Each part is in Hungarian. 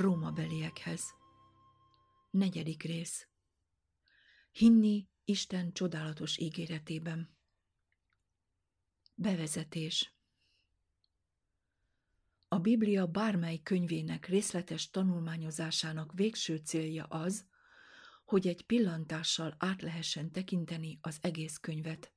Róma beliekhez. Negyedik rész. Hinni Isten csodálatos ígéretében. Bevezetés. A Biblia bármely könyvének részletes tanulmányozásának végső célja az, hogy egy pillantással át lehessen tekinteni az egész könyvet.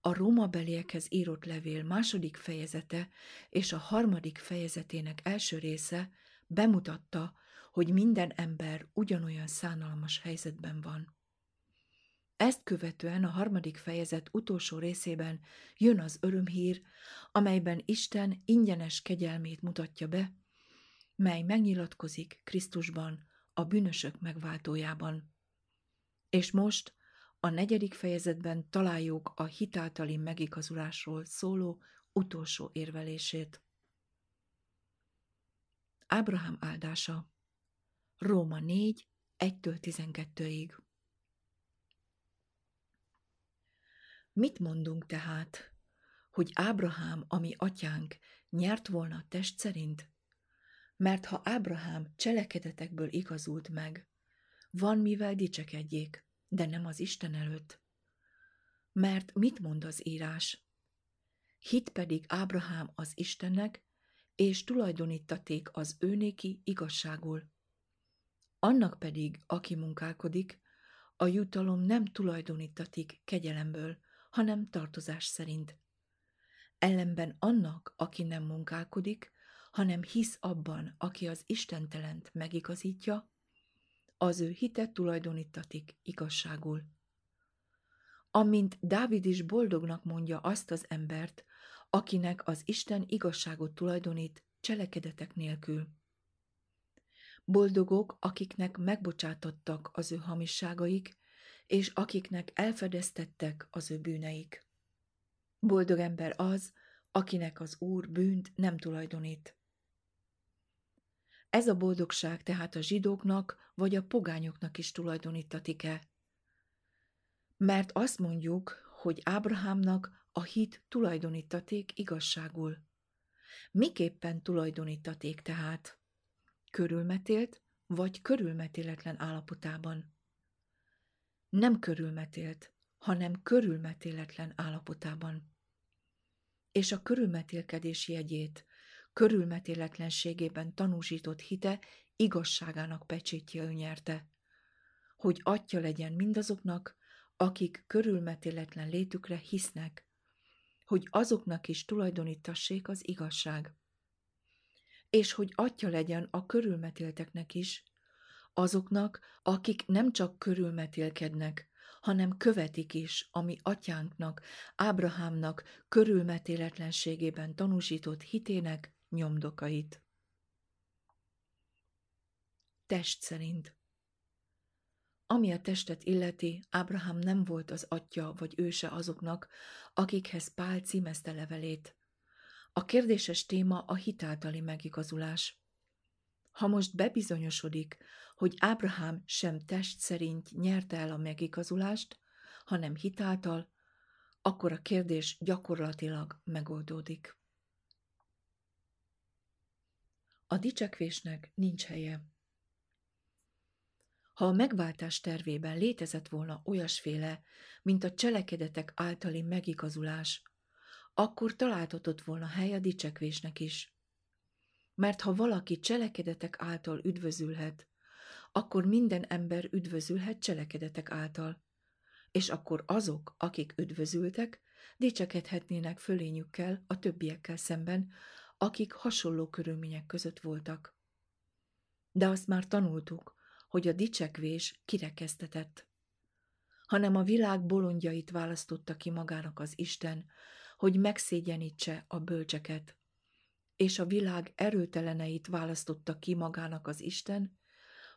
A Róma beliekhez írott levél második fejezete és a harmadik fejezetének első része bemutatta, hogy minden ember ugyanolyan szánalmas helyzetben van. Ezt követően a harmadik fejezet utolsó részében jön az örömhír, amelyben Isten ingyenes kegyelmét mutatja be, mely megnyilatkozik Krisztusban, a bűnösök megváltójában. És most a negyedik fejezetben találjuk a hitáltali megigazulásról szóló utolsó érvelését. Ábrahám áldása Róma 4, 1-től 12-ig Mit mondunk tehát, hogy Ábrahám, ami atyánk, nyert volna test szerint? Mert ha Ábrahám cselekedetekből igazult meg, van mivel dicsekedjék, de nem az Isten előtt. Mert mit mond az írás? Hit pedig Ábrahám az Istennek, és tulajdonítaték az őnéki igazságul. Annak pedig, aki munkálkodik, a jutalom nem tulajdonítatik kegyelemből, hanem tartozás szerint. Ellenben annak, aki nem munkálkodik, hanem hisz abban, aki az Istentelent megigazítja, az ő hitet tulajdonítatik igazságul. Amint Dávid is boldognak mondja azt az embert, akinek az Isten igazságot tulajdonít cselekedetek nélkül. Boldogok, akiknek megbocsátottak az ő hamisságaik, és akiknek elfedeztettek az ő bűneik. Boldog ember az, akinek az Úr bűnt nem tulajdonít. Ez a boldogság tehát a zsidóknak vagy a pogányoknak is tulajdonítatik-e? Mert azt mondjuk, hogy Ábrahámnak a hit tulajdonítaték igazságul. Miképpen tulajdonítaték tehát? Körülmetélt vagy körülmetéletlen állapotában? Nem körülmetélt, hanem körülmetéletlen állapotában. És a körülmetélkedés jegyét, körülmetéletlenségében tanúsított hite igazságának pecsétje ő nyerte, hogy atya legyen mindazoknak, akik körülmetéletlen létükre hisznek, hogy azoknak is tulajdonítassék az igazság. És hogy atya legyen a körülmetélteknek is, azoknak, akik nem csak körülmetélkednek, hanem követik is, ami atyánknak, Ábrahámnak körülmetéletlenségében tanúsított hitének nyomdokait. Test szerint ami a testet illeti, Ábrahám nem volt az atya vagy őse azoknak, akikhez Pál címezte levelét. A kérdéses téma a hitáltali megigazulás. Ha most bebizonyosodik, hogy Ábrahám sem test szerint nyerte el a megigazulást, hanem hitáltal, akkor a kérdés gyakorlatilag megoldódik. A dicsekvésnek nincs helye. Ha a megváltás tervében létezett volna olyasféle, mint a cselekedetek általi megigazulás, akkor találtatott volna hely a dicsekvésnek is. Mert ha valaki cselekedetek által üdvözülhet, akkor minden ember üdvözülhet cselekedetek által. És akkor azok, akik üdvözültek, dicsekedhetnének fölényükkel a többiekkel szemben, akik hasonló körülmények között voltak. De azt már tanultuk, hogy a dicsekvés kirekesztetett, hanem a világ bolondjait választotta ki magának az Isten, hogy megszégyenítse a bölcseket, és a világ erőteleneit választotta ki magának az Isten,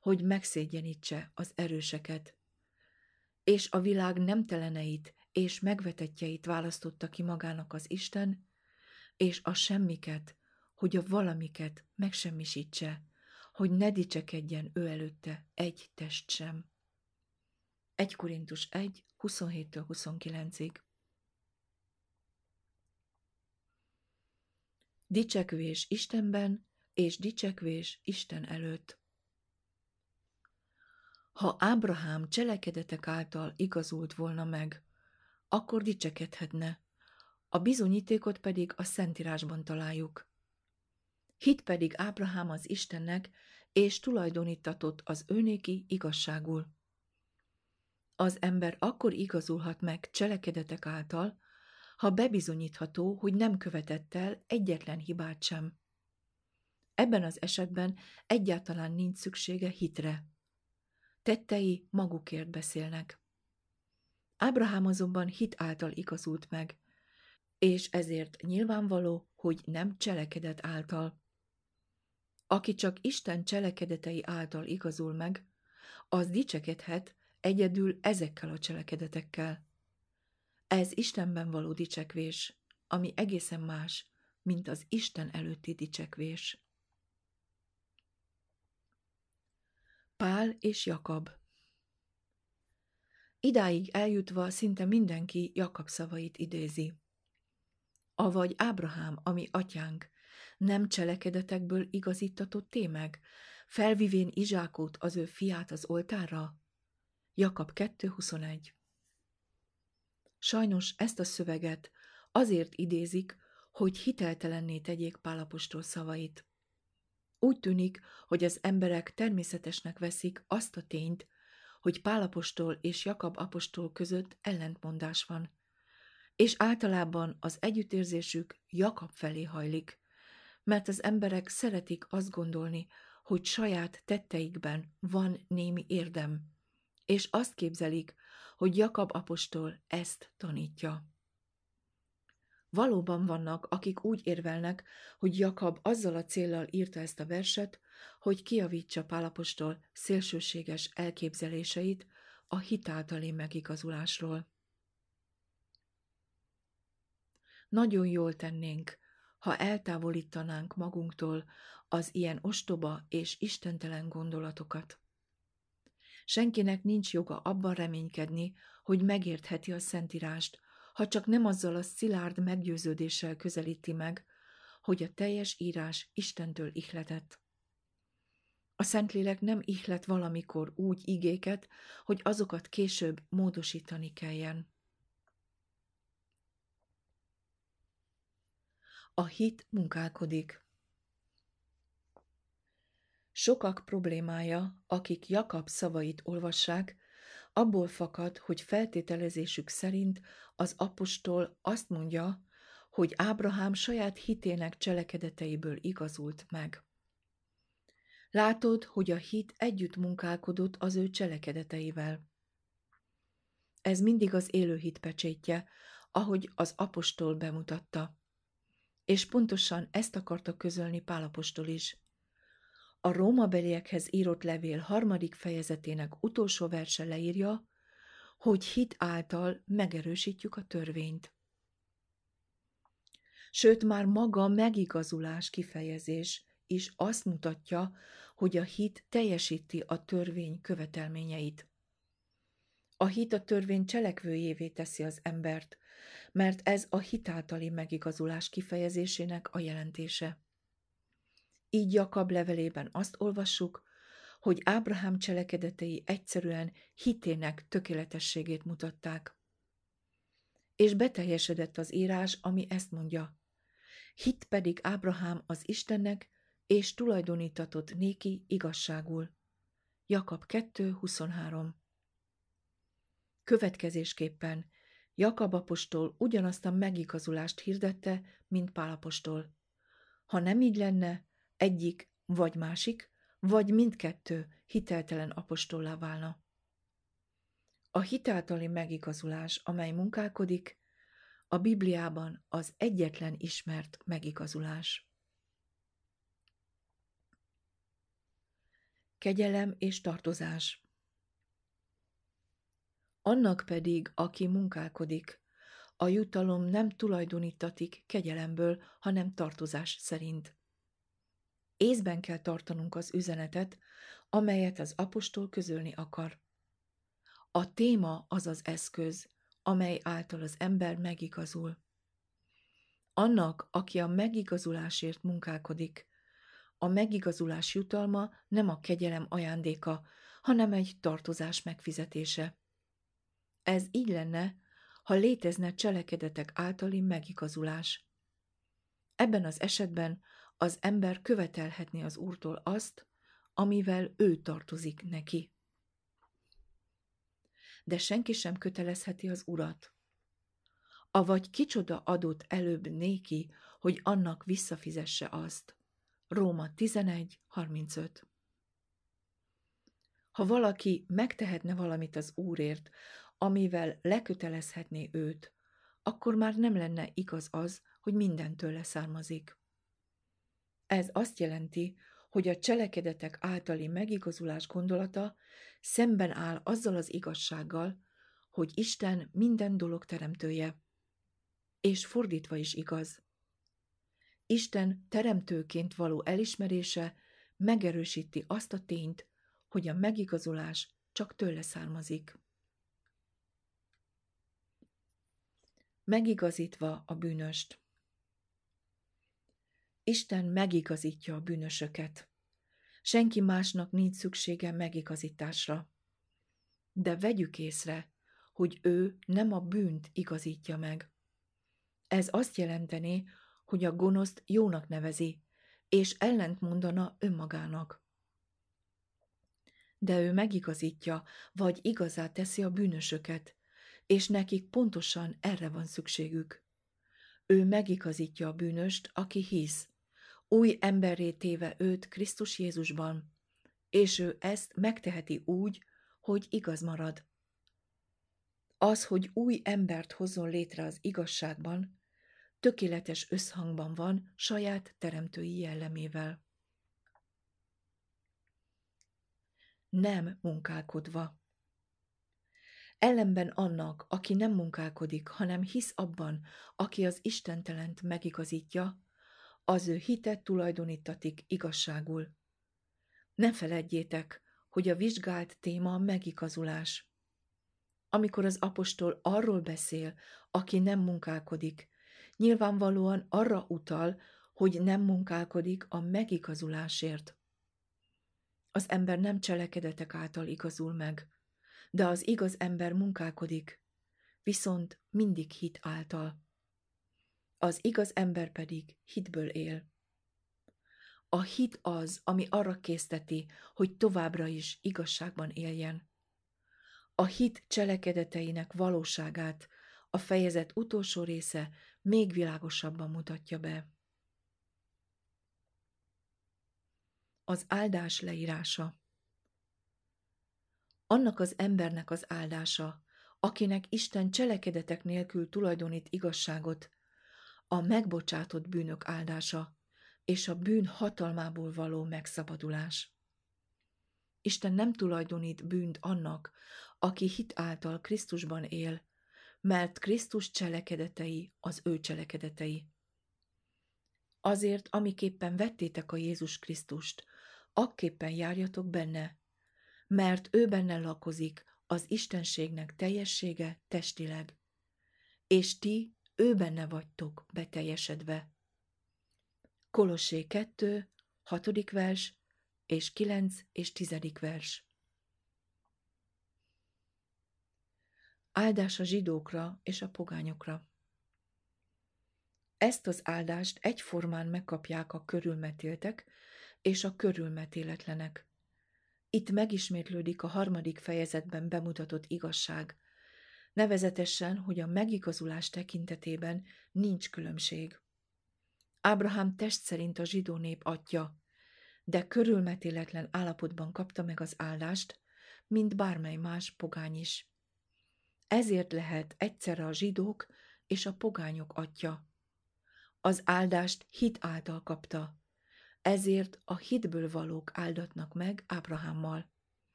hogy megszégyenítse az erőseket, és a világ nemteleneit és megvetetjeit választotta ki magának az Isten, és a semmiket, hogy a valamiket megsemmisítse, hogy ne dicsekedjen ő előtte egy test sem. 1 Korintus 1, 27-29-ig Dicsekvés Istenben, és dicsekvés Isten előtt. Ha Ábrahám cselekedetek által igazult volna meg, akkor dicsekedhetne, a bizonyítékot pedig a Szentírásban találjuk. Hit pedig Ábrahám az Istennek, és tulajdonítatott az őnéki igazságul. Az ember akkor igazulhat meg cselekedetek által, ha bebizonyítható, hogy nem követett el egyetlen hibát sem. Ebben az esetben egyáltalán nincs szüksége hitre. Tettei magukért beszélnek. Ábrahám azonban hit által igazult meg, és ezért nyilvánvaló, hogy nem cselekedet által. Aki csak Isten cselekedetei által igazul meg, az dicsekedhet egyedül ezekkel a cselekedetekkel. Ez Istenben való dicsekvés, ami egészen más, mint az Isten előtti dicsekvés. Pál és Jakab Idáig eljutva szinte mindenki Jakab szavait idézi. Avagy Ábrahám, ami atyánk, nem cselekedetekből igazítatott meg, felvivén Izsákot, az ő fiát az oltárra? Jakab 2.21 Sajnos ezt a szöveget azért idézik, hogy hiteltelenné tegyék Pálapostól szavait. Úgy tűnik, hogy az emberek természetesnek veszik azt a tényt, hogy Pálapostól és Jakab apostol között ellentmondás van, és általában az együttérzésük Jakab felé hajlik, mert az emberek szeretik azt gondolni, hogy saját tetteikben van némi érdem, és azt képzelik, hogy Jakab apostol ezt tanítja. Valóban vannak, akik úgy érvelnek, hogy Jakab azzal a céllal írta ezt a verset, hogy kiavítsa Pálapostól szélsőséges elképzeléseit a hitáltali megigazulásról. Nagyon jól tennénk, ha eltávolítanánk magunktól az ilyen ostoba és istentelen gondolatokat. Senkinek nincs joga abban reménykedni, hogy megértheti a Szentírást, ha csak nem azzal a szilárd meggyőződéssel közelíti meg, hogy a teljes írás Istentől ihletett. A Szentlélek nem ihlet valamikor úgy igéket, hogy azokat később módosítani kelljen. A hit munkálkodik. Sokak problémája, akik Jakab szavait olvassák, abból fakad, hogy feltételezésük szerint az apostol azt mondja, hogy Ábrahám saját hitének cselekedeteiből igazult meg. Látod, hogy a hit együtt munkálkodott az ő cselekedeteivel. Ez mindig az élő hit pecsétje, ahogy az apostol bemutatta. És pontosan ezt akarta közölni Pálapostól is. A Róma beliekhez írott levél harmadik fejezetének utolsó verse leírja, hogy hit által megerősítjük a törvényt. Sőt, már maga megigazulás kifejezés is azt mutatja, hogy a hit teljesíti a törvény követelményeit. A hit a törvény cselekvőjévé teszi az embert, mert ez a hitáltali megigazulás kifejezésének a jelentése. Így Jakab levelében azt olvassuk, hogy Ábrahám cselekedetei egyszerűen hitének tökéletességét mutatták. És beteljesedett az írás, ami ezt mondja. Hit pedig Ábrahám az Istennek, és tulajdonítatott néki igazságul. Jakab 2.23 Következésképpen Jakab apostol ugyanazt a megigazulást hirdette, mint Pál apostol. Ha nem így lenne, egyik vagy másik, vagy mindkettő hiteltelen apostollá válna. A hitáltali megigazulás, amely munkálkodik, a Bibliában az egyetlen ismert megigazulás. Kegyelem és tartozás Annak pedig, aki munkálkodik, a jutalom nem tulajdonítatik kegyelemből, hanem tartozás szerint. Észben kell tartanunk az üzenetet, amelyet az apostol közölni akar. A téma az az eszköz, amely által az ember megigazul. Annak, aki a megigazulásért munkálkodik, a megigazulás jutalma nem a kegyelem ajándéka, hanem egy tartozás megfizetése. Ez így lenne, ha létezne cselekedetek általi megigazulás. Ebben az esetben az ember követelhetné az Úrtól azt, amivel ő tartozik neki. De senki sem kötelezheti az Urat. Avagy kicsoda adott előbb néki, hogy annak visszafizesse azt. Róma 11.35 Ha valaki megtehetne valamit az Úrért, amivel lekötelezhetné őt, akkor már nem lenne igaz az, hogy mindentől leszármazik. Ez azt jelenti, hogy a cselekedetek általi megigazulás gondolata szemben áll azzal az igazsággal, hogy Isten minden dolog teremtője. És fordítva is igaz. Isten teremtőként való elismerése megerősíti azt a tényt, hogy a megigazulás csak tőle származik. Megigazítva a bűnöst. Isten megigazítja a bűnösöket. Senki másnak nincs szüksége megigazításra. De vegyük észre, hogy ő nem a bűnt igazítja meg. Ez azt jelenteni, hogy a gonoszt jónak nevezi, és ellent mondana önmagának. De ő megigazítja, vagy igazá teszi a bűnösöket, és nekik pontosan erre van szükségük. Ő megigazítja a bűnöst, aki hisz, új emberré téve őt Krisztus Jézusban, és ő ezt megteheti úgy, hogy igaz marad. Az, hogy új embert hozzon létre az igazságban, tökéletes összhangban van saját teremtői jellemével. Nem munkálkodva. Ellenben annak, aki nem munkálkodik, hanem hisz abban, aki az Istentelent megigazítja, az ő hitet tulajdonítatik igazságul. Ne feledjétek, hogy a vizsgált téma a megigazulás. Amikor az apostol arról beszél, aki nem munkálkodik, nyilvánvalóan arra utal, hogy nem munkálkodik a megigazulásért. Az ember nem cselekedetek által igazul meg, de az igaz ember munkálkodik, viszont mindig hit által az igaz ember pedig hitből él. A hit az, ami arra készteti, hogy továbbra is igazságban éljen. A hit cselekedeteinek valóságát a fejezet utolsó része még világosabban mutatja be. Az áldás leírása Annak az embernek az áldása, akinek Isten cselekedetek nélkül tulajdonít igazságot, a megbocsátott bűnök áldása és a bűn hatalmából való megszabadulás. Isten nem tulajdonít bűnt annak, aki hit által Krisztusban él, mert Krisztus cselekedetei az ő cselekedetei. Azért, amiképpen vettétek a Jézus Krisztust, akképpen járjatok benne, mert ő benne lakozik az Istenségnek teljessége testileg, és ti ő benne vagytok beteljesedve. Kolossé 2, 6. vers és 9 és 10. vers. Áldás a zsidókra és a pogányokra. Ezt az áldást egyformán megkapják a körülmetéltek és a körülmetéletlenek. Itt megismétlődik a harmadik fejezetben bemutatott igazság, nevezetesen, hogy a megigazulás tekintetében nincs különbség. Ábrahám test szerint a zsidó nép atya, de körülmetéletlen állapotban kapta meg az áldást, mint bármely más pogány is. Ezért lehet egyszerre a zsidók és a pogányok atya. Az áldást hit által kapta, ezért a hitből valók áldatnak meg Ábrahámmal.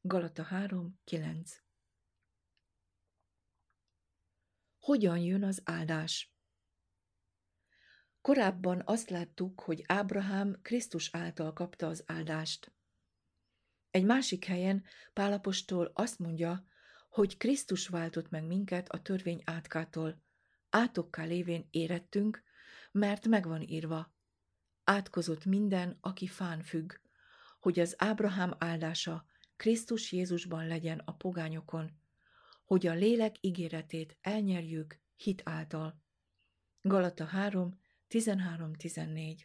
Galata 3, 9 hogyan jön az áldás. Korábban azt láttuk, hogy Ábrahám Krisztus által kapta az áldást. Egy másik helyen Pálapostól azt mondja, hogy Krisztus váltott meg minket a törvény átkától, átokká lévén érettünk, mert megvan írva. Átkozott minden, aki fán függ, hogy az Ábrahám áldása Krisztus Jézusban legyen a pogányokon, hogy a lélek ígéretét elnyerjük hit által. Galata 3, 13-14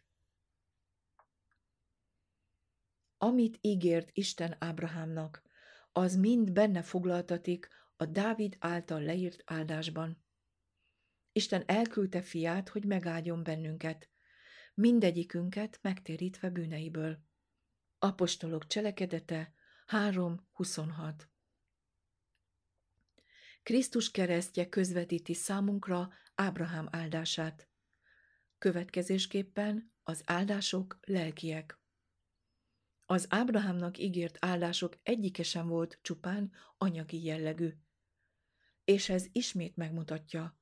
Amit ígért Isten Ábrahámnak, az mind benne foglaltatik a Dávid által leírt áldásban. Isten elküldte fiát, hogy megáldjon bennünket, mindegyikünket megtérítve bűneiből. Apostolok cselekedete 3.26 Krisztus keresztje közvetíti számunkra Ábrahám áldását. Következésképpen az áldások lelkiek. Az Ábrahámnak ígért áldások egyike sem volt csupán anyagi jellegű. És ez ismét megmutatja,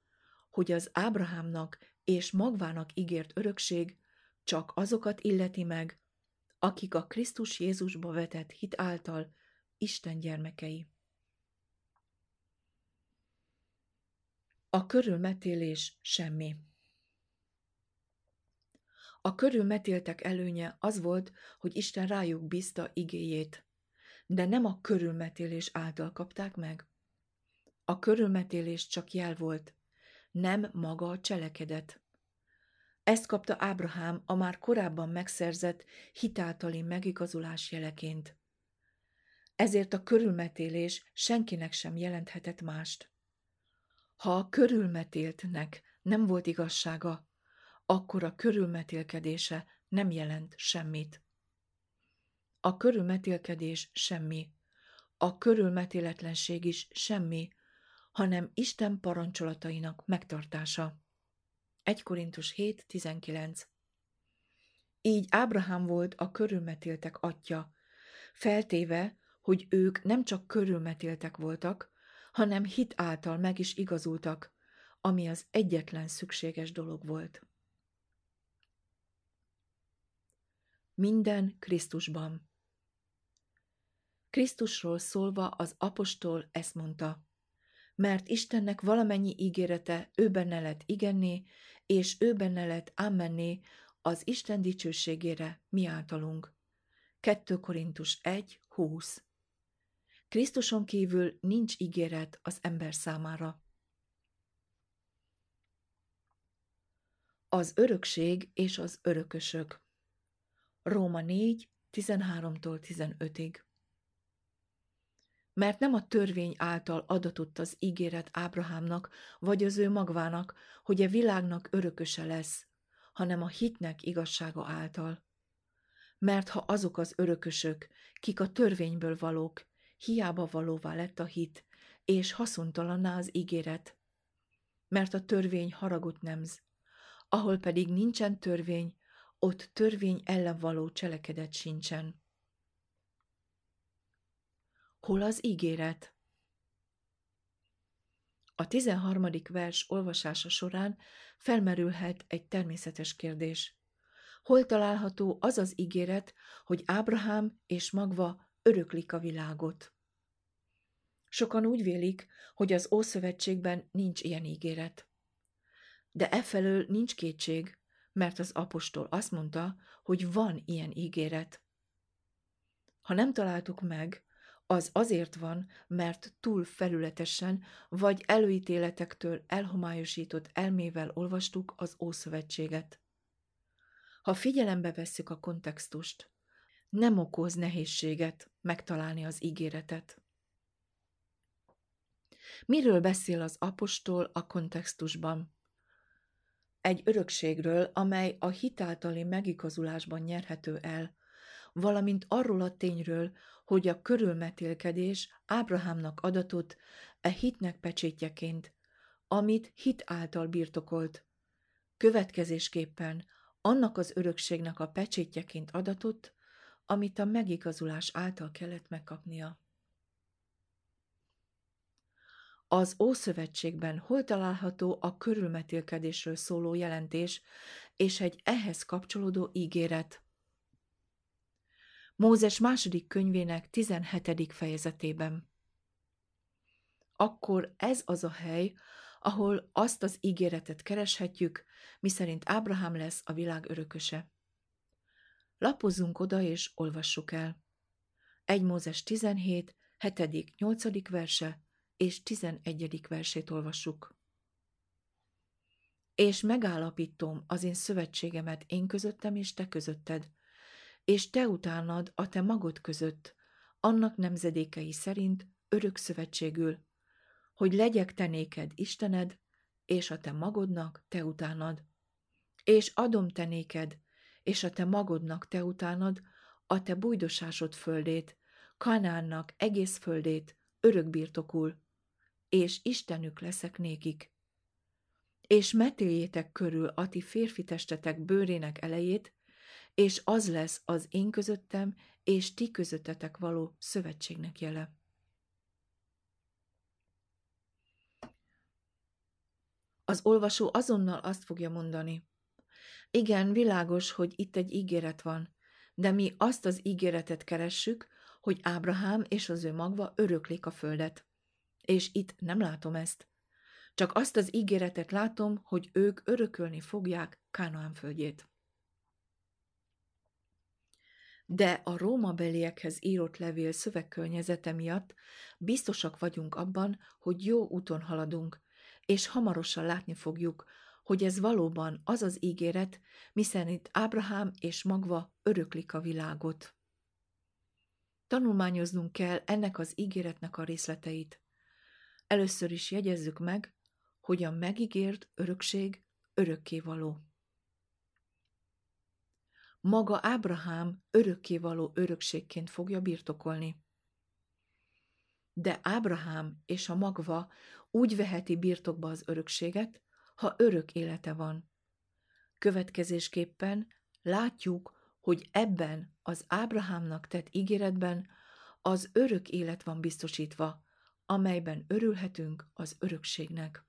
hogy az Ábrahámnak és magvának ígért örökség csak azokat illeti meg, akik a Krisztus Jézusba vetett hit által Isten gyermekei. A körülmetélés semmi. A körülmetéltek előnye az volt, hogy Isten rájuk bízta igéjét, de nem a körülmetélés által kapták meg. A körülmetélés csak jel volt, nem maga a cselekedet. Ezt kapta Ábrahám a már korábban megszerzett hitáltali megigazulás jeleként. Ezért a körülmetélés senkinek sem jelenthetett mást. Ha a körülmetéltnek nem volt igazsága, akkor a körülmetélkedése nem jelent semmit. A körülmetélkedés semmi, a körülmetéletlenség is semmi, hanem Isten parancsolatainak megtartása. 1 Korintus 7.19 Így Ábrahám volt a körülmetéltek atya, feltéve, hogy ők nem csak körülmetéltek voltak, hanem hit által meg is igazultak, ami az egyetlen szükséges dolog volt. Minden Krisztusban. Krisztusról szólva az apostol ezt mondta, mert Istennek valamennyi ígérete ő benne lett igenné, és ő benne lett ámenné az Isten dicsőségére mi általunk. 2 Korintus 1, 20 Krisztuson kívül nincs ígéret az ember számára. Az örökség és az örökösök Róma 4, 13-tól 15-ig Mert nem a törvény által adatott az ígéret Ábrahámnak, vagy az ő magvának, hogy a világnak örököse lesz, hanem a hitnek igazsága által. Mert ha azok az örökösök, kik a törvényből valók, hiába valóvá lett a hit, és haszontalanná az ígéret. Mert a törvény haragot nemz, ahol pedig nincsen törvény, ott törvény ellen való cselekedet sincsen. Hol az ígéret? A tizenharmadik vers olvasása során felmerülhet egy természetes kérdés. Hol található az az ígéret, hogy Ábrahám és magva öröklik a világot? Sokan úgy vélik, hogy az Ószövetségben nincs ilyen ígéret. De efelől nincs kétség, mert az apostol azt mondta, hogy van ilyen ígéret. Ha nem találtuk meg, az azért van, mert túl felületesen vagy előítéletektől elhomályosított elmével olvastuk az Ószövetséget. Ha figyelembe vesszük a kontextust, nem okoz nehézséget megtalálni az ígéretet. Miről beszél az apostol a kontextusban? Egy örökségről, amely a hitáltali megigazulásban nyerhető el, valamint arról a tényről, hogy a körülmetélkedés Ábrahámnak adatot e hitnek pecsétjeként, amit hit által birtokolt. Következésképpen annak az örökségnek a pecsétjeként adatot, amit a megigazulás által kellett megkapnia. Az Ószövetségben hol található a körülmetélkedésről szóló jelentés és egy ehhez kapcsolódó ígéret? Mózes második könyvének 17. fejezetében. Akkor ez az a hely, ahol azt az ígéretet kereshetjük, miszerint Ábrahám lesz a világ örököse. Lapozzunk oda és olvassuk el. 1 Mózes 17, 7., 8. verse és 11. versét olvassuk. És megállapítom az én szövetségemet én közöttem és te közötted, és te utánad a te magod között, annak nemzedékei szerint örök szövetségül, hogy legyek te néked Istened, és a te magodnak te utánad. És adom te néked, és a te magodnak te utánad, a te bújdosásod földét, Kanánnak egész földét, örök birtokul, és Istenük leszek nékik. És metéljétek körül a ti férfi testetek bőrének elejét, és az lesz az én közöttem és ti közöttetek való szövetségnek jele. Az olvasó azonnal azt fogja mondani. Igen, világos, hogy itt egy ígéret van, de mi azt az ígéretet keressük, hogy Ábrahám és az ő magva öröklik a földet. És itt nem látom ezt. Csak azt az ígéretet látom, hogy ők örökölni fogják Kánaán földjét. De a Róma beliekhez írott levél szövegkörnyezete miatt biztosak vagyunk abban, hogy jó úton haladunk, és hamarosan látni fogjuk, hogy ez valóban az az ígéret, miszerint Ábrahám és magva öröklik a világot. Tanulmányoznunk kell ennek az ígéretnek a részleteit. Először is jegyezzük meg, hogy a megígért örökség örökkévaló. Maga Ábrahám örökkévaló örökségként fogja birtokolni. De Ábrahám és a magva úgy veheti birtokba az örökséget, ha örök élete van. Következésképpen látjuk, hogy ebben az Ábrahámnak tett ígéretben az örök élet van biztosítva, amelyben örülhetünk az örökségnek.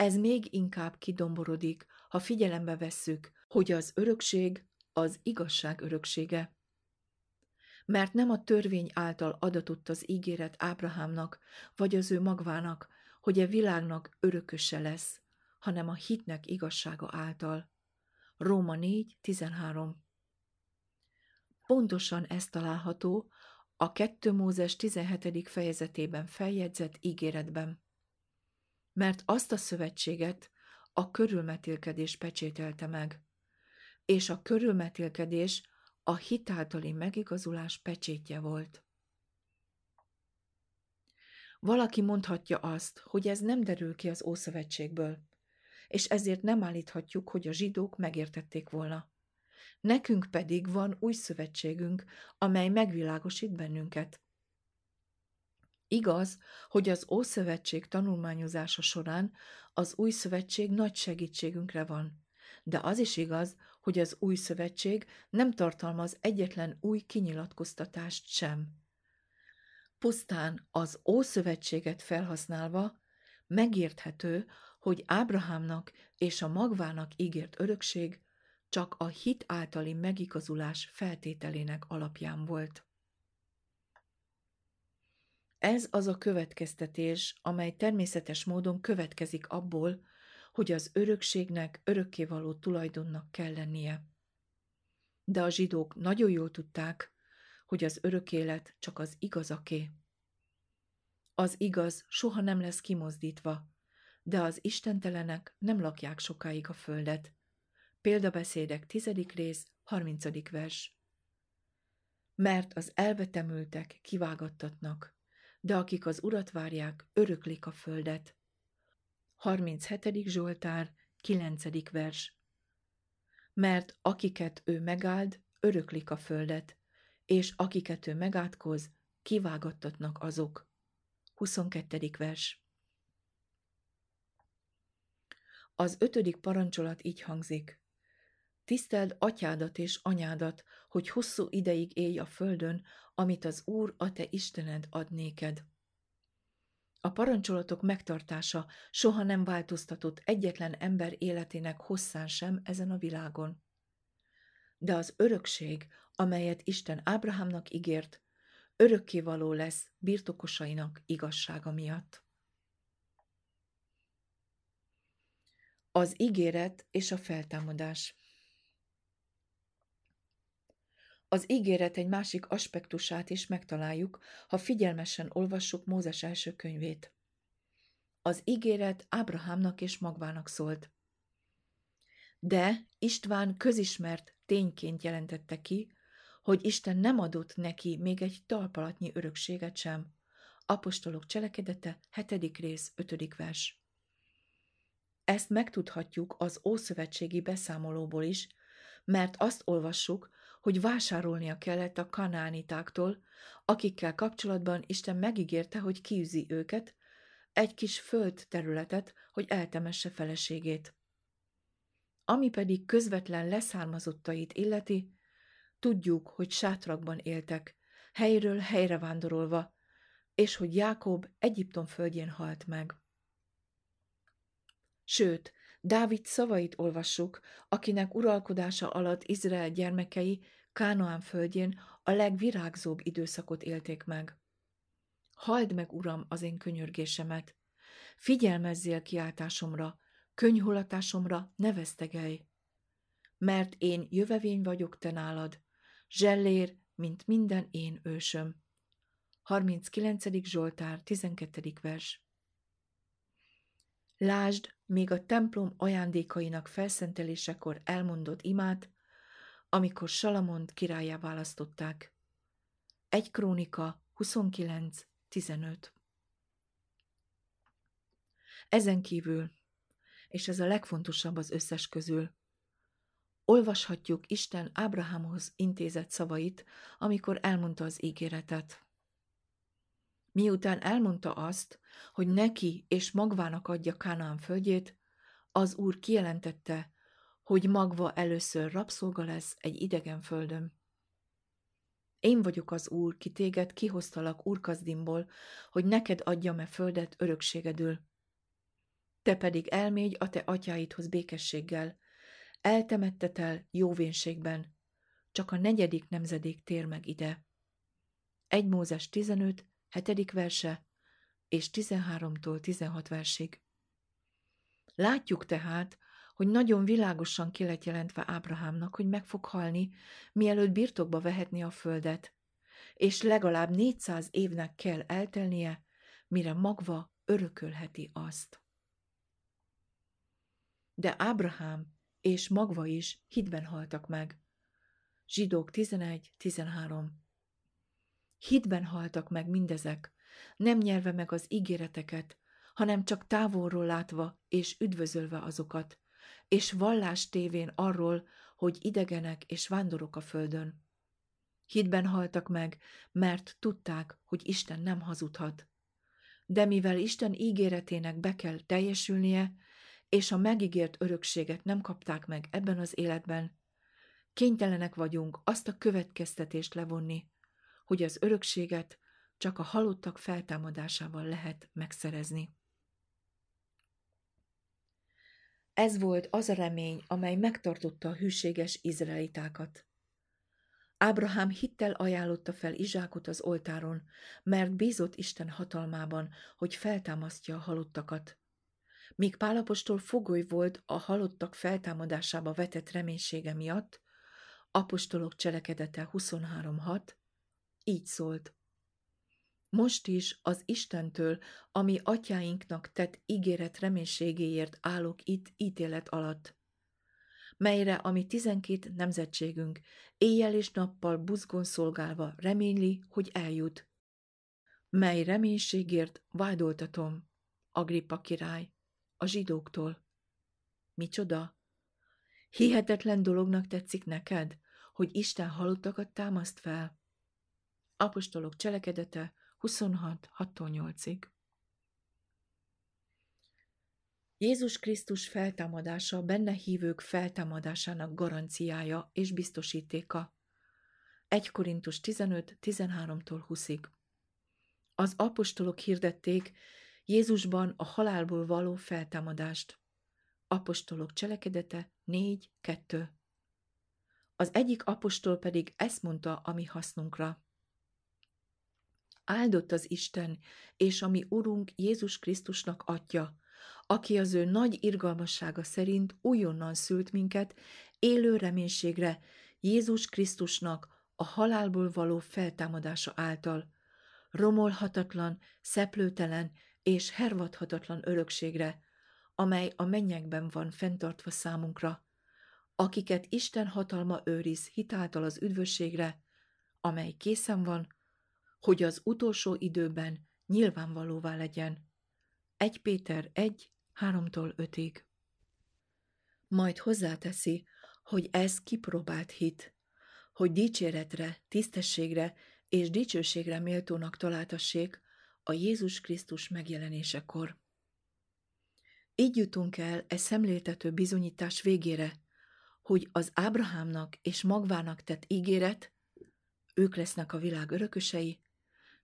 Ez még inkább kidomborodik, ha figyelembe vesszük, hogy az örökség az igazság öröksége. Mert nem a törvény által adatott az ígéret Ábrahámnak, vagy az ő magvának, hogy a e világnak örököse lesz, hanem a hitnek igazsága által. Róma 4, 13 Pontosan ez található a 2 Mózes 17. fejezetében feljegyzett ígéretben. Mert azt a szövetséget a körülmetélkedés pecsételte meg, és a körülmetélkedés a hitáltali megigazulás pecsétje volt. Valaki mondhatja azt, hogy ez nem derül ki az Ószövetségből, és ezért nem állíthatjuk, hogy a zsidók megértették volna. Nekünk pedig van új szövetségünk, amely megvilágosít bennünket. Igaz, hogy az Ószövetség tanulmányozása során az új szövetség nagy segítségünkre van, de az is igaz, hogy az új szövetség nem tartalmaz egyetlen új kinyilatkoztatást sem. Pusztán az Ószövetséget felhasználva megérthető, hogy Ábrahámnak és a magvának ígért örökség csak a hit általi megigazulás feltételének alapján volt. Ez az a következtetés, amely természetes módon következik abból, hogy az örökségnek örökkévaló tulajdonnak kell lennie. De a zsidók nagyon jól tudták, hogy az örök élet csak az igazaké. Az igaz soha nem lesz kimozdítva, de az istentelenek nem lakják sokáig a földet. Példabeszédek tizedik rész, harmincadik vers. Mert az elvetemültek kivágattatnak, de akik az urat várják, öröklik a földet. 37. Zsoltár, 9. vers. Mert akiket ő megáld, öröklik a földet, és akiket ő megátkoz, kivágattatnak azok. 22. vers. Az ötödik parancsolat így hangzik. Tiszteld atyádat és anyádat, hogy hosszú ideig élj a földön, amit az Úr, a te Istened ad néked. A parancsolatok megtartása soha nem változtatott egyetlen ember életének hosszán sem ezen a világon. De az örökség, amelyet Isten Ábrahámnak ígért, örökkévaló lesz birtokosainak igazsága miatt. Az ígéret és a feltámadás Az ígéret egy másik aspektusát is megtaláljuk, ha figyelmesen olvassuk Mózes első könyvét. Az ígéret Ábrahámnak és magvának szólt. De István közismert tényként jelentette ki, hogy Isten nem adott neki még egy talpalatnyi örökséget sem. Apostolok cselekedete, 7. rész, 5. vers. Ezt megtudhatjuk az Ószövetségi beszámolóból is, mert azt olvassuk, hogy vásárolnia kellett a kanánitáktól, akikkel kapcsolatban Isten megígérte, hogy kiűzi őket, egy kis föld területet, hogy eltemesse feleségét. Ami pedig közvetlen leszármazottait illeti, tudjuk, hogy sátrakban éltek, helyről helyre vándorolva, és hogy Jákob Egyiptom földjén halt meg. Sőt, Dávid szavait olvassuk, akinek uralkodása alatt Izrael gyermekei Kánoán földjén a legvirágzóbb időszakot élték meg. Halld meg, Uram, az én könyörgésemet! Figyelmezzél kiáltásomra, könyhulatásomra ne vesztegelj! Mert én jövevény vagyok te nálad, zsellér, mint minden én ősöm. 39. Zsoltár, 12. vers Lásd, még a templom ajándékainak felszentelésekor elmondott imát, amikor Salamont királyá választották. Egy krónika 29.15 Ezen kívül, és ez a legfontosabb az összes közül, olvashatjuk Isten Ábrahámhoz intézett szavait, amikor elmondta az ígéretet. Miután elmondta azt, hogy neki és magvának adja Kánaán földjét, az úr kijelentette, hogy magva először rabszolga lesz egy idegen földön. Én vagyok az úr, ki téged kihoztalak úrkazdimból, hogy neked adjam-e földet örökségedül. Te pedig elmégy a te atyáidhoz békességgel, eltemettetel jóvénségben, csak a negyedik nemzedék tér meg ide. Egy Mózes 15, hetedik verse, és 13-tól 16 versig. Látjuk tehát, hogy nagyon világosan ki lett jelentve Ábrahámnak, hogy meg fog halni, mielőtt birtokba vehetni a földet, és legalább 400 évnek kell eltelnie, mire magva örökölheti azt. De Ábrahám és magva is hitben haltak meg. Zsidók 11-13 Hitben haltak meg mindezek, nem nyelve meg az ígéreteket, hanem csak távolról látva és üdvözölve azokat, és vallás tévén arról, hogy idegenek és vándorok a földön. Hitben haltak meg, mert tudták, hogy Isten nem hazudhat. De mivel Isten ígéretének be kell teljesülnie, és a megígért örökséget nem kapták meg ebben az életben, kénytelenek vagyunk azt a következtetést levonni, hogy az örökséget csak a halottak feltámadásával lehet megszerezni. Ez volt az a remény, amely megtartotta a hűséges izraelitákat. Ábrahám hittel ajánlotta fel Izsákot az oltáron, mert bízott Isten hatalmában, hogy feltámasztja a halottakat. Míg Pálapostól fogoly volt a halottak feltámadásába vetett reménysége miatt, apostolok cselekedete 23.6, így szólt. Most is az Istentől, ami atyáinknak tett ígéret reménységéért állok itt ítélet alatt, melyre a mi tizenkét nemzetségünk éjjel és nappal buzgon szolgálva reményli, hogy eljut. Mely reménységért vádoltatom, Agrippa király, a zsidóktól. Micsoda? Hihetetlen dolognak tetszik neked, hogy Isten halottakat támaszt fel? Apostolok cselekedete 26, 6-8-ig. Jézus Krisztus feltámadása benne hívők feltámadásának garanciája és biztosítéka. 1 Korintus 15, 13-tól 20-ig. Az apostolok hirdették Jézusban a halálból való feltámadást. Apostolok cselekedete 4, 2. Az egyik apostol pedig ezt mondta a mi hasznunkra. Áldott az Isten, és a mi Urunk Jézus Krisztusnak atya, aki az ő nagy irgalmassága szerint újonnan szült minket élő reménységre Jézus Krisztusnak a halálból való feltámadása által, romolhatatlan, szeplőtelen és hervadhatatlan örökségre, amely a mennyekben van fenntartva számunkra, akiket Isten hatalma őriz hitáltal az üdvösségre, amely készen van, hogy az utolsó időben nyilvánvalóvá legyen. 1 Péter 1, 3-tól 5-ig. Majd hozzáteszi, hogy ez kipróbált hit, hogy dicséretre, tisztességre és dicsőségre méltónak találtassék a Jézus Krisztus megjelenésekor. Így jutunk el e szemléltető bizonyítás végére, hogy az Ábrahámnak és magvának tett ígéret, ők lesznek a világ örökösei,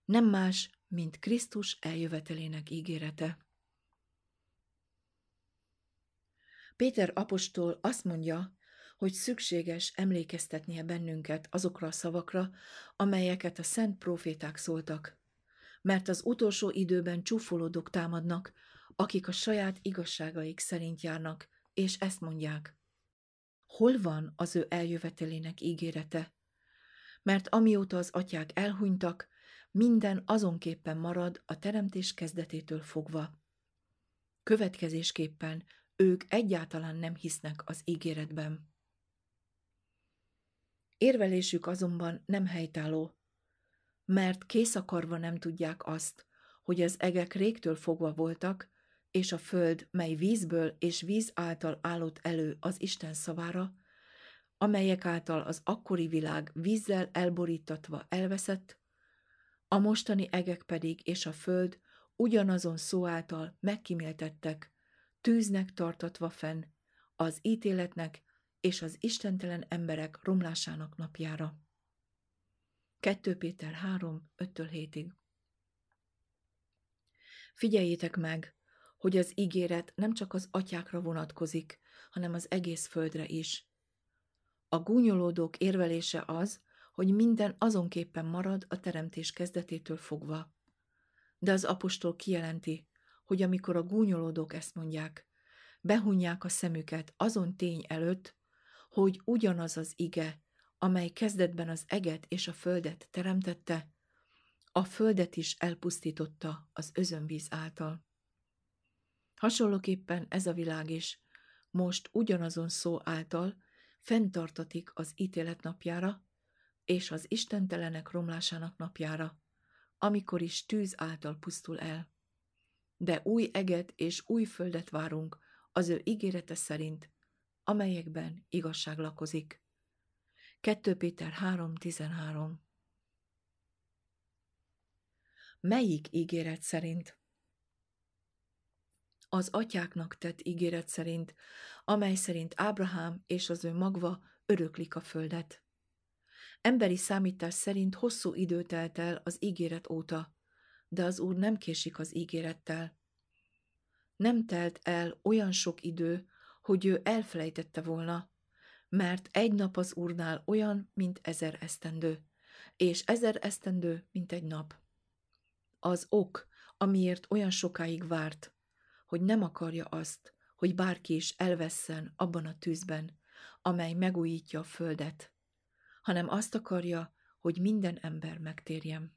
nem más, mint Krisztus eljövetelének ígérete. Péter apostol azt mondja, hogy szükséges emlékeztetnie bennünket azokra a szavakra, amelyeket a szent proféták szóltak. Mert az utolsó időben csúfolódók támadnak, akik a saját igazságaik szerint járnak, és ezt mondják. Hol van az ő eljövetelének ígérete? Mert amióta az atyák elhunytak, minden azonképpen marad a teremtés kezdetétől fogva. Következésképpen ők egyáltalán nem hisznek az ígéretben. Érvelésük azonban nem helytálló, mert kész akarva nem tudják azt, hogy az egek régtől fogva voltak, és a föld, mely vízből és víz által állott elő az Isten szavára, amelyek által az akkori világ vízzel elborítatva elveszett, a mostani egek pedig és a föld ugyanazon szó által megkiméltettek, tűznek tartatva fenn, az ítéletnek és az istentelen emberek romlásának napjára. 2 Péter 3, 5-től 7-ig Figyeljétek meg, hogy az ígéret nem csak az atyákra vonatkozik, hanem az egész földre is. A gúnyolódók érvelése az, hogy minden azonképpen marad a teremtés kezdetétől fogva. De az apostol kijelenti, hogy amikor a gúnyolódók ezt mondják, behunják a szemüket azon tény előtt, hogy ugyanaz az ige, amely kezdetben az eget és a földet teremtette, a földet is elpusztította az özönvíz által. Hasonlóképpen ez a világ is most ugyanazon szó által fenntartatik az ítélet napjára és az istentelenek romlásának napjára, amikor is tűz által pusztul el. De új eget és új földet várunk az ő ígérete szerint, amelyekben igazság lakozik. 2 Péter 3.13 Melyik ígéret szerint? Az atyáknak tett ígéret szerint, amely szerint Ábrahám és az ő magva öröklik a földet. Emberi számítás szerint hosszú idő telt el az ígéret óta, de az Úr nem késik az ígérettel. Nem telt el olyan sok idő, hogy ő elfelejtette volna, mert egy nap az Úrnál olyan, mint ezer esztendő, és ezer esztendő, mint egy nap. Az ok, amiért olyan sokáig várt, hogy nem akarja azt, hogy bárki is elvesszen abban a tűzben, amely megújítja a földet, hanem azt akarja, hogy minden ember megtérjen.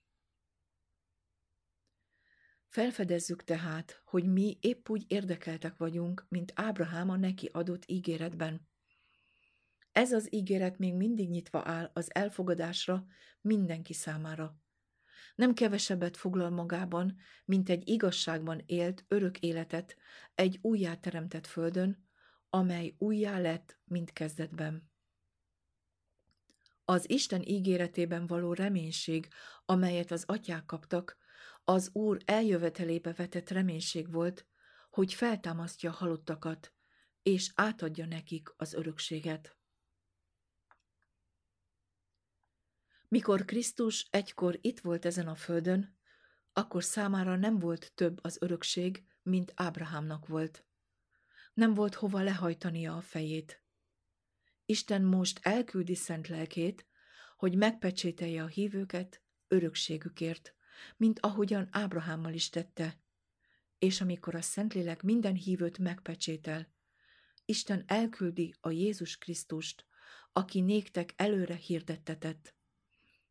Felfedezzük tehát, hogy mi épp úgy érdekeltek vagyunk, mint Ábrahám a neki adott ígéretben. Ez az ígéret még mindig nyitva áll az elfogadásra mindenki számára. Nem kevesebbet foglal magában, mint egy igazságban élt örök életet egy újjáteremtett földön, amely újjá lett, mint kezdetben. Az Isten ígéretében való reménység, amelyet az atyák kaptak, az Úr eljövetelébe vetett reménység volt, hogy feltámasztja a halottakat, és átadja nekik az örökséget. Mikor Krisztus egykor itt volt ezen a földön, akkor számára nem volt több az örökség, mint Ábrahámnak volt. Nem volt hova lehajtania a fejét. Isten most elküldi szent lelkét, hogy megpecsételje a hívőket örökségükért, mint ahogyan Ábrahámmal is tette. És amikor a Szentlélek minden hívőt megpecsétel, Isten elküldi a Jézus Krisztust, aki néktek előre hirdettetett,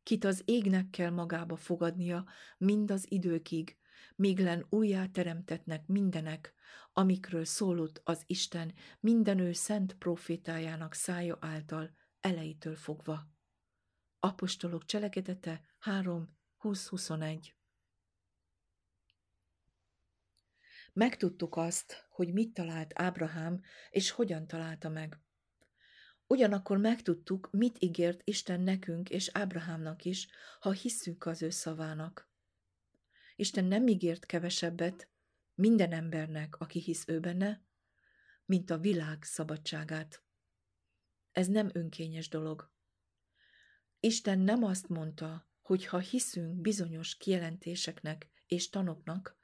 kit az égnek kell magába fogadnia mind az időkig, míg len újjá teremtetnek mindenek, amikről szólott az Isten minden ő szent profétájának szája által, elejétől fogva. Apostolok cselekedete 3, 20-21 Megtudtuk azt, hogy mit talált Ábrahám, és hogyan találta meg. Ugyanakkor megtudtuk, mit ígért Isten nekünk és Ábrahámnak is, ha hisszük az ő szavának. Isten nem ígért kevesebbet minden embernek, aki hisz ő benne, mint a világ szabadságát. Ez nem önkényes dolog. Isten nem azt mondta, hogy ha hiszünk bizonyos kijelentéseknek és tanoknak,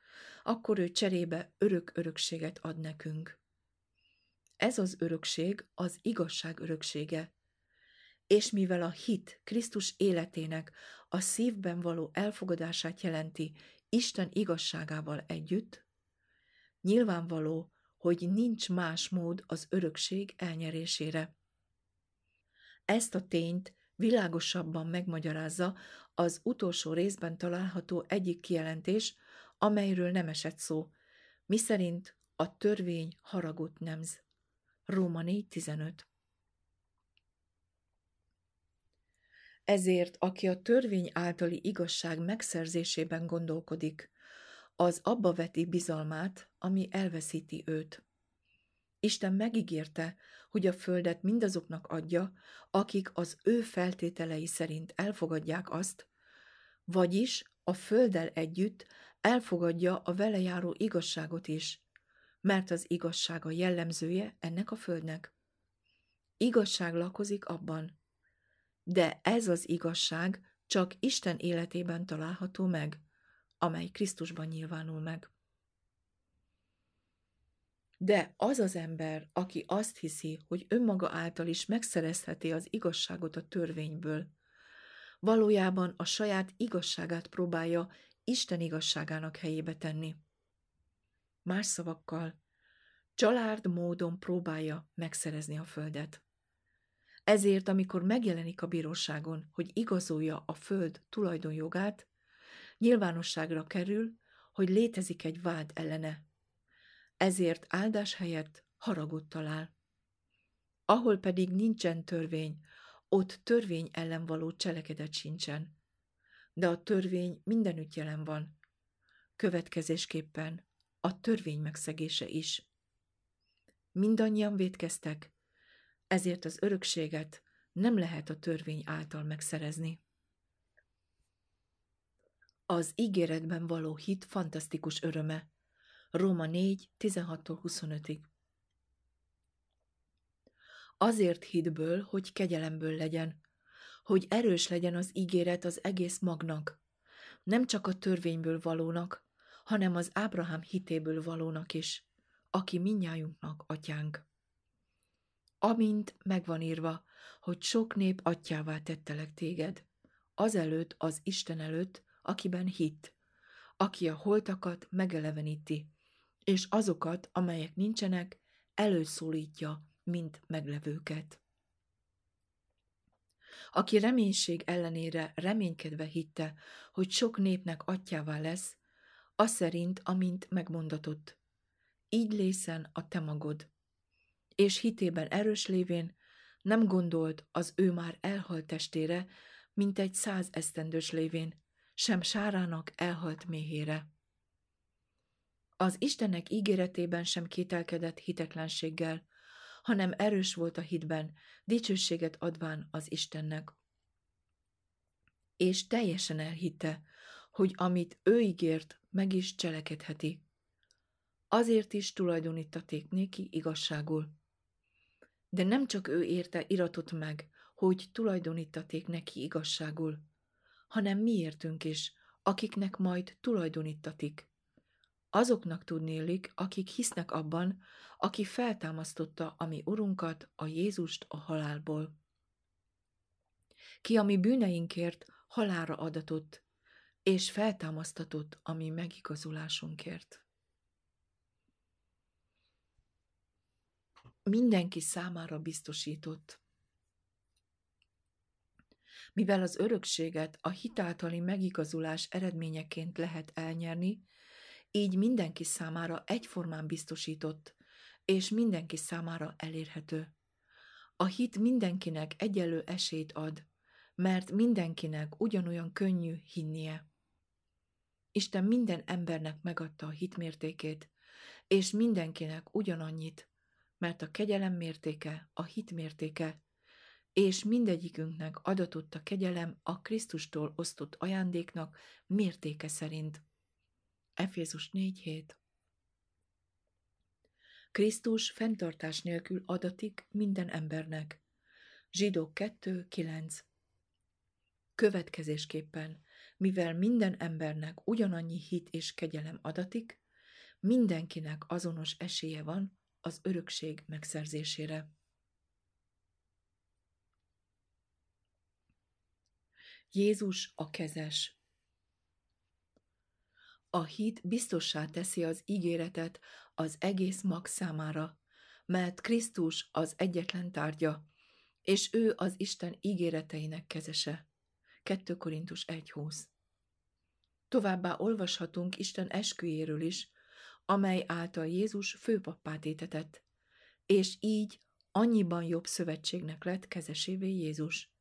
akkor ő cserébe örök örökséget ad nekünk. Ez az örökség az igazság öröksége. És mivel a hit Krisztus életének a szívben való elfogadását jelenti Isten igazságával együtt, nyilvánvaló, hogy nincs más mód az örökség elnyerésére. Ezt a tényt világosabban megmagyarázza az utolsó részben található egyik kijelentés, amelyről nem esett szó, miszerint a törvény haragot nemz. Róma 4.15 Ezért, aki a törvény általi igazság megszerzésében gondolkodik, az abba veti bizalmát, ami elveszíti őt. Isten megígérte, hogy a földet mindazoknak adja, akik az ő feltételei szerint elfogadják azt, vagyis a földdel együtt elfogadja a vele járó igazságot is, mert az igazság a jellemzője ennek a földnek. Igazság lakozik abban, de ez az igazság csak Isten életében található meg, amely Krisztusban nyilvánul meg. De az az ember, aki azt hiszi, hogy önmaga által is megszerezheti az igazságot a törvényből, valójában a saját igazságát próbálja Isten igazságának helyébe tenni. Más szavakkal, család módon próbálja megszerezni a földet. Ezért, amikor megjelenik a bíróságon, hogy igazolja a föld tulajdonjogát, nyilvánosságra kerül, hogy létezik egy vád ellene. Ezért áldás helyett haragot talál. Ahol pedig nincsen törvény, ott törvény ellen való cselekedet sincsen. De a törvény mindenütt jelen van. Következésképpen a törvény megszegése is. Mindannyian védkeztek, ezért az örökséget nem lehet a törvény által megszerezni. Az ígéretben való hit fantasztikus öröme. Róma 4, 16-25-ig. Azért hitből, hogy kegyelemből legyen, hogy erős legyen az ígéret az egész magnak, nem csak a törvényből valónak, hanem az Ábrahám hitéből valónak is, aki minnyájunknak atyánk. Amint megvan írva, hogy sok nép atyává tettelek téged, azelőtt az Isten előtt, akiben hitt, aki a holtakat megeleveníti, és azokat, amelyek nincsenek, előszólítja, mint meglevőket. Aki reménység ellenére reménykedve hitte, hogy sok népnek atyává lesz, az szerint, amint megmondatott. Így lészen a te magod. És hitében erős lévén nem gondolt az ő már elhalt testére, mint egy száz esztendős lévén, sem sárának elhalt méhére. Az Istennek ígéretében sem kételkedett hitetlenséggel, hanem erős volt a hitben, dicsőséget adván az Istennek. És teljesen elhitte, hogy amit ő ígért, meg is cselekedheti. Azért is tulajdonítaték néki igazságul. De nem csak ő érte iratot meg, hogy tulajdonítaték neki igazságul, hanem miértünk is, akiknek majd tulajdonítatik. Azoknak tudnélik, akik hisznek abban, aki feltámasztotta a mi Urunkat, a Jézust a halálból. Ki a mi bűneinkért halára adatott, és feltámasztatott a mi megigazulásunkért. Mindenki számára biztosított. Mivel az örökséget a hitáltali megigazulás eredményeként lehet elnyerni, így mindenki számára egyformán biztosított, és mindenki számára elérhető. A hit mindenkinek egyelő esélyt ad, mert mindenkinek ugyanolyan könnyű hinnie. Isten minden embernek megadta a hitmértékét, és mindenkinek ugyanannyit, mert a kegyelem mértéke a hit mértéke, és mindegyikünknek adatott a kegyelem a Krisztustól osztott ajándéknak mértéke szerint. Efézus 4.7 Krisztus fenntartás nélkül adatik minden embernek. Zsidók 2.9 Következésképpen, mivel minden embernek ugyanannyi hit és kegyelem adatik, mindenkinek azonos esélye van az örökség megszerzésére. Jézus a kezes. A hit biztossá teszi az ígéretet az egész mag számára, mert Krisztus az egyetlen tárgya, és ő az Isten ígéreteinek kezese. 2 Korintus 1.20 Továbbá olvashatunk Isten esküjéről is, amely által Jézus főpappát étetett, és így annyiban jobb szövetségnek lett kezesévé Jézus.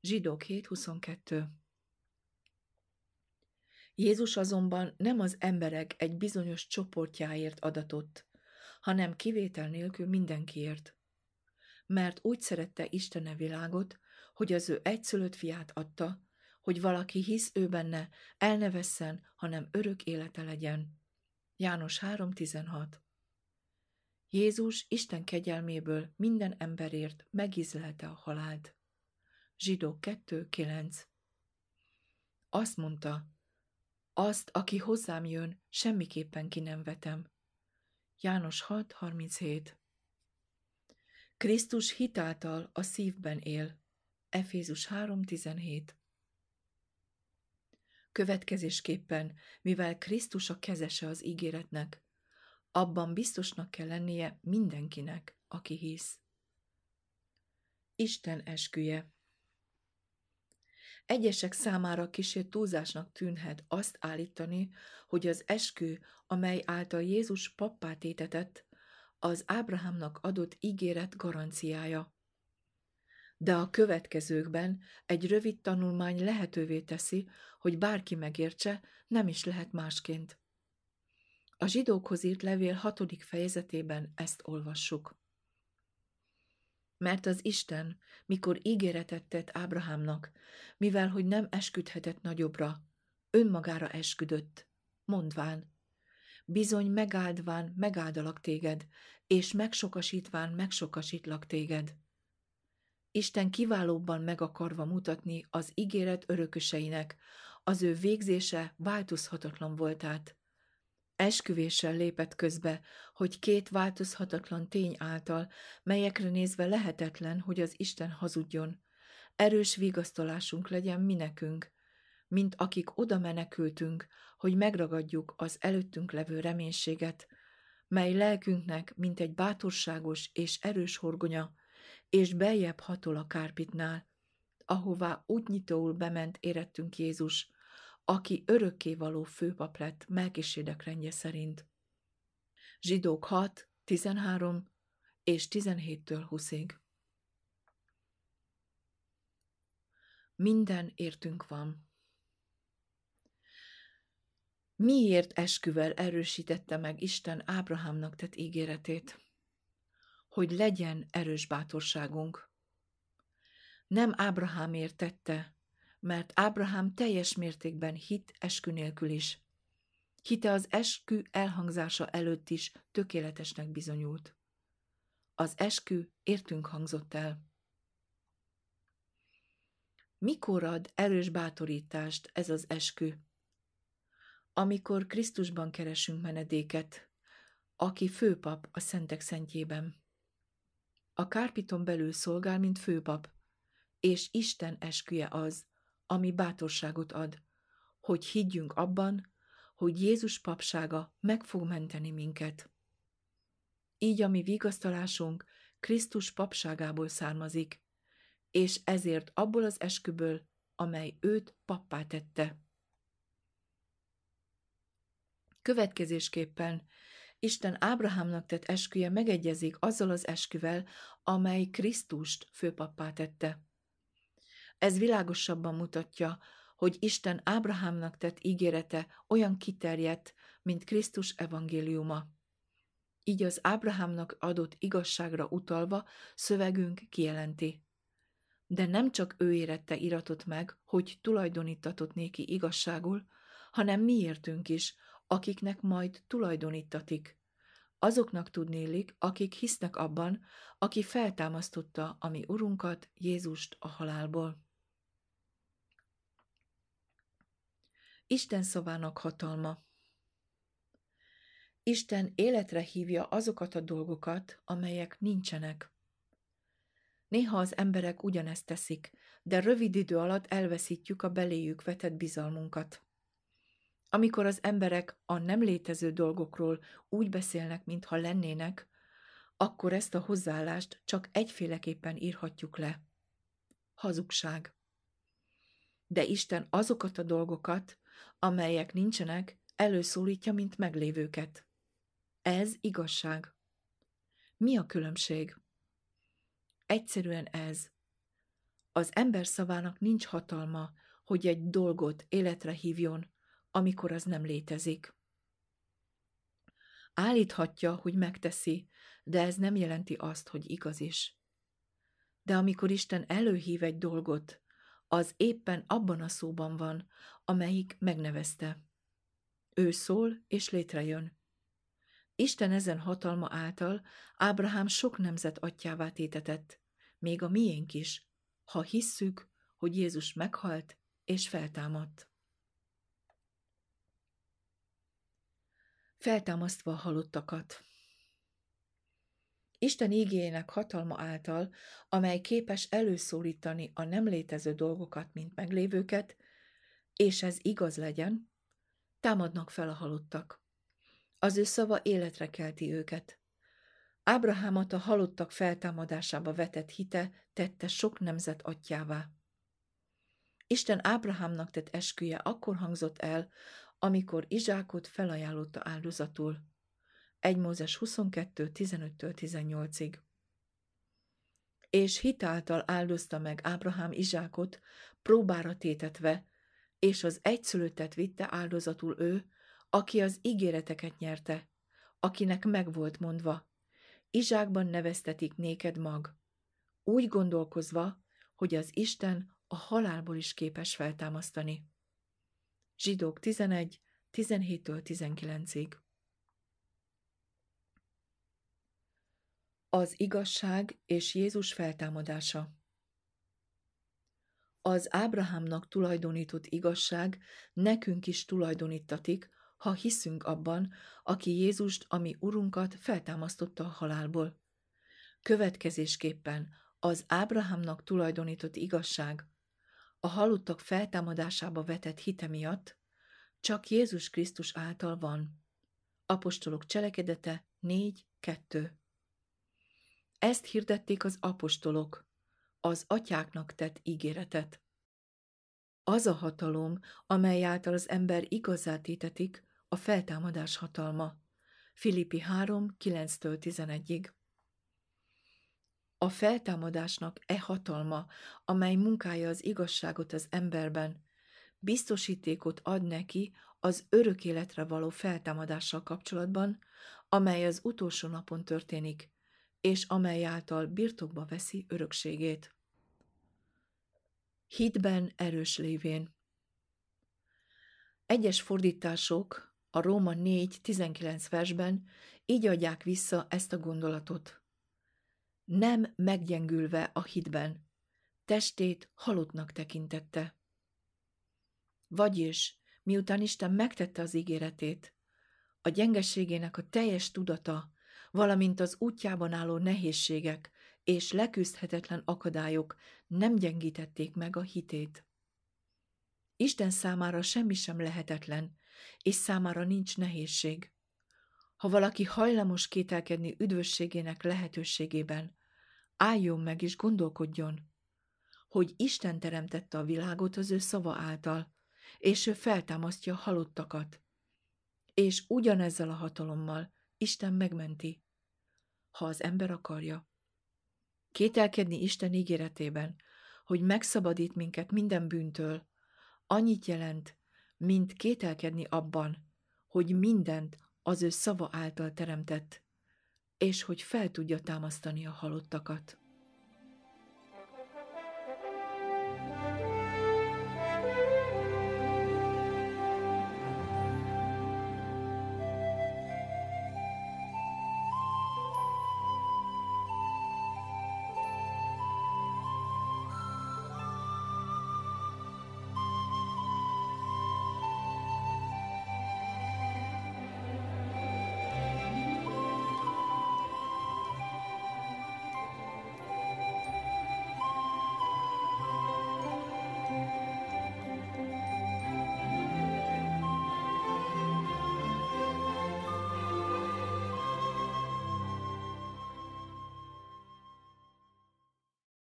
Zsidók 7.22 Jézus azonban nem az emberek egy bizonyos csoportjáért adatott, hanem kivétel nélkül mindenkiért. Mert úgy szerette Istene világot, hogy az ő egyszülött fiát adta, hogy valaki hisz ő benne, el hanem örök élete legyen. János 3.16 Jézus Isten kegyelméből minden emberért megízlelte a halált. Zsidók 2.9 Azt mondta, azt, aki hozzám jön, semmiképpen ki nem vetem. János 6.37 Krisztus hitáltal a szívben él. Efézus 3.17 Következésképpen, mivel Krisztus a kezese az ígéretnek, abban biztosnak kell lennie mindenkinek, aki hisz. Isten esküje Egyesek számára kisé túlzásnak tűnhet azt állítani, hogy az eskü, amely által Jézus pappát étetett, az Ábrahámnak adott ígéret garanciája. De a következőkben egy rövid tanulmány lehetővé teszi, hogy bárki megértse, nem is lehet másként. A zsidókhoz írt levél hatodik fejezetében ezt olvassuk. Mert az Isten, mikor ígéretet tett Ábrahámnak, mivel hogy nem esküdhetett nagyobbra, önmagára esküdött, mondván, bizony megáldván megáldalak téged, és megsokasítván megsokasítlak téged. Isten kiválóbban meg akarva mutatni az ígéret örököseinek, az ő végzése változhatatlan voltát. Esküvéssel lépett közbe, hogy két változhatatlan tény által, melyekre nézve lehetetlen, hogy az Isten hazudjon, erős vigasztalásunk legyen mi nekünk, mint akik oda menekültünk, hogy megragadjuk az előttünk levő reménységet, mely lelkünknek, mint egy bátorságos és erős horgonya, és beljebb hatol a kárpitnál, ahová útnyitóul bement érettünk Jézus, aki való főpap lett Melkisédek rendje szerint. Zsidók 6, 13 és 17-től 20-ig. Minden értünk van. Miért esküvel erősítette meg Isten Ábrahámnak tett ígéretét? Hogy legyen erős bátorságunk. Nem Ábrahámért tette, mert Ábrahám teljes mértékben hit eskü nélkül is. Hite az eskü elhangzása előtt is tökéletesnek bizonyult. Az eskü értünk hangzott el. Mikor ad erős bátorítást ez az eskü? Amikor Krisztusban keresünk menedéket, aki főpap a szentek szentjében. A kárpiton belül szolgál, mint főpap, és Isten esküje az, ami bátorságot ad, hogy higgyünk abban, hogy Jézus papsága meg fog menteni minket. Így a mi vigasztalásunk Krisztus papságából származik, és ezért abból az esküből amely őt pappá tette. Következésképpen Isten Ábrahámnak tett esküje megegyezik azzal az esküvel, amely Krisztust főpappá tette. Ez világosabban mutatja, hogy Isten Ábrahámnak tett ígérete olyan kiterjedt, mint Krisztus evangéliuma. Így az Ábrahámnak adott igazságra utalva szövegünk kijelenti. De nem csak ő érette iratot meg, hogy tulajdonítatott néki igazságul, hanem miértünk is, akiknek majd tulajdonítatik. Azoknak tudnélik, akik hisznek abban, aki feltámasztotta a mi Urunkat, Jézust a halálból. Isten szavának hatalma Isten életre hívja azokat a dolgokat, amelyek nincsenek. Néha az emberek ugyanezt teszik, de rövid idő alatt elveszítjük a beléjük vetett bizalmunkat. Amikor az emberek a nem létező dolgokról úgy beszélnek, mintha lennének, akkor ezt a hozzáállást csak egyféleképpen írhatjuk le. Hazugság. De Isten azokat a dolgokat, amelyek nincsenek, előszólítja, mint meglévőket. Ez igazság. Mi a különbség? Egyszerűen ez. Az ember szavának nincs hatalma, hogy egy dolgot életre hívjon, amikor az nem létezik. Állíthatja, hogy megteszi, de ez nem jelenti azt, hogy igaz is. De amikor Isten előhív egy dolgot, az éppen abban a szóban van, amelyik megnevezte. Ő szól, és létrejön. Isten ezen hatalma által Ábrahám sok nemzet atyává tétetett, még a miénk is, ha hisszük, hogy Jézus meghalt és feltámadt. Feltámasztva a halottakat. Isten ígéjének hatalma által, amely képes előszólítani a nem létező dolgokat, mint meglévőket, és ez igaz legyen, támadnak fel a halottak. Az ő szava életre kelti őket. Ábrahámot a halottak feltámadásába vetett hite tette sok nemzet atyává. Isten Ábrahámnak tett esküje akkor hangzott el, amikor Izsákot felajánlotta áldozatul. 1 Mózes 22, 15-től 18-ig. És hitáltal áldozta meg Ábrahám Izsákot, próbára tétetve, és az egyszülöttet vitte áldozatul ő, aki az ígéreteket nyerte, akinek megvolt mondva, Izsákban neveztetik néked mag, úgy gondolkozva, hogy az Isten a halálból is képes feltámasztani. Zsidók 11, 17-től 19-ig Az igazság és Jézus feltámadása Az Ábrahámnak tulajdonított igazság nekünk is tulajdonítatik, ha hiszünk abban, aki Jézust, ami Urunkat feltámasztotta a halálból. Következésképpen az Ábrahámnak tulajdonított igazság, a halottak feltámadásába vetett hite miatt csak Jézus Krisztus által van. Apostolok cselekedete 4.2 Ezt hirdették az apostolok, az atyáknak tett ígéretet. Az a hatalom, amely által az ember igazát tétetik, a feltámadás hatalma. Filippi 3, 9-től 11-ig. A feltámadásnak e hatalma, amely munkája az igazságot az emberben, biztosítékot ad neki az örök életre való feltámadással kapcsolatban, amely az utolsó napon történik, és amely által birtokba veszi örökségét. Hitben erős lévén. Egyes fordítások a Róma 4.19 versben így adják vissza ezt a gondolatot. Nem meggyengülve a hitben, testét halottnak tekintette. Vagyis, miután Isten megtette az ígéretét, a gyengeségének a teljes tudata, valamint az útjában álló nehézségek és leküzdhetetlen akadályok nem gyengítették meg a hitét. Isten számára semmi sem lehetetlen, és számára nincs nehézség. Ha valaki hajlamos kételkedni üdvösségének lehetőségében, álljon meg és gondolkodjon, hogy Isten teremtette a világot az ő szava által, és ő feltámasztja a halottakat. És ugyanezzel a hatalommal Isten megmenti, ha az ember akarja. Kételkedni Isten ígéretében, hogy megszabadít minket minden bűntől, annyit jelent, mint kételkedni abban, hogy mindent az ő szava által teremtett, és hogy fel tudja támasztani a halottakat.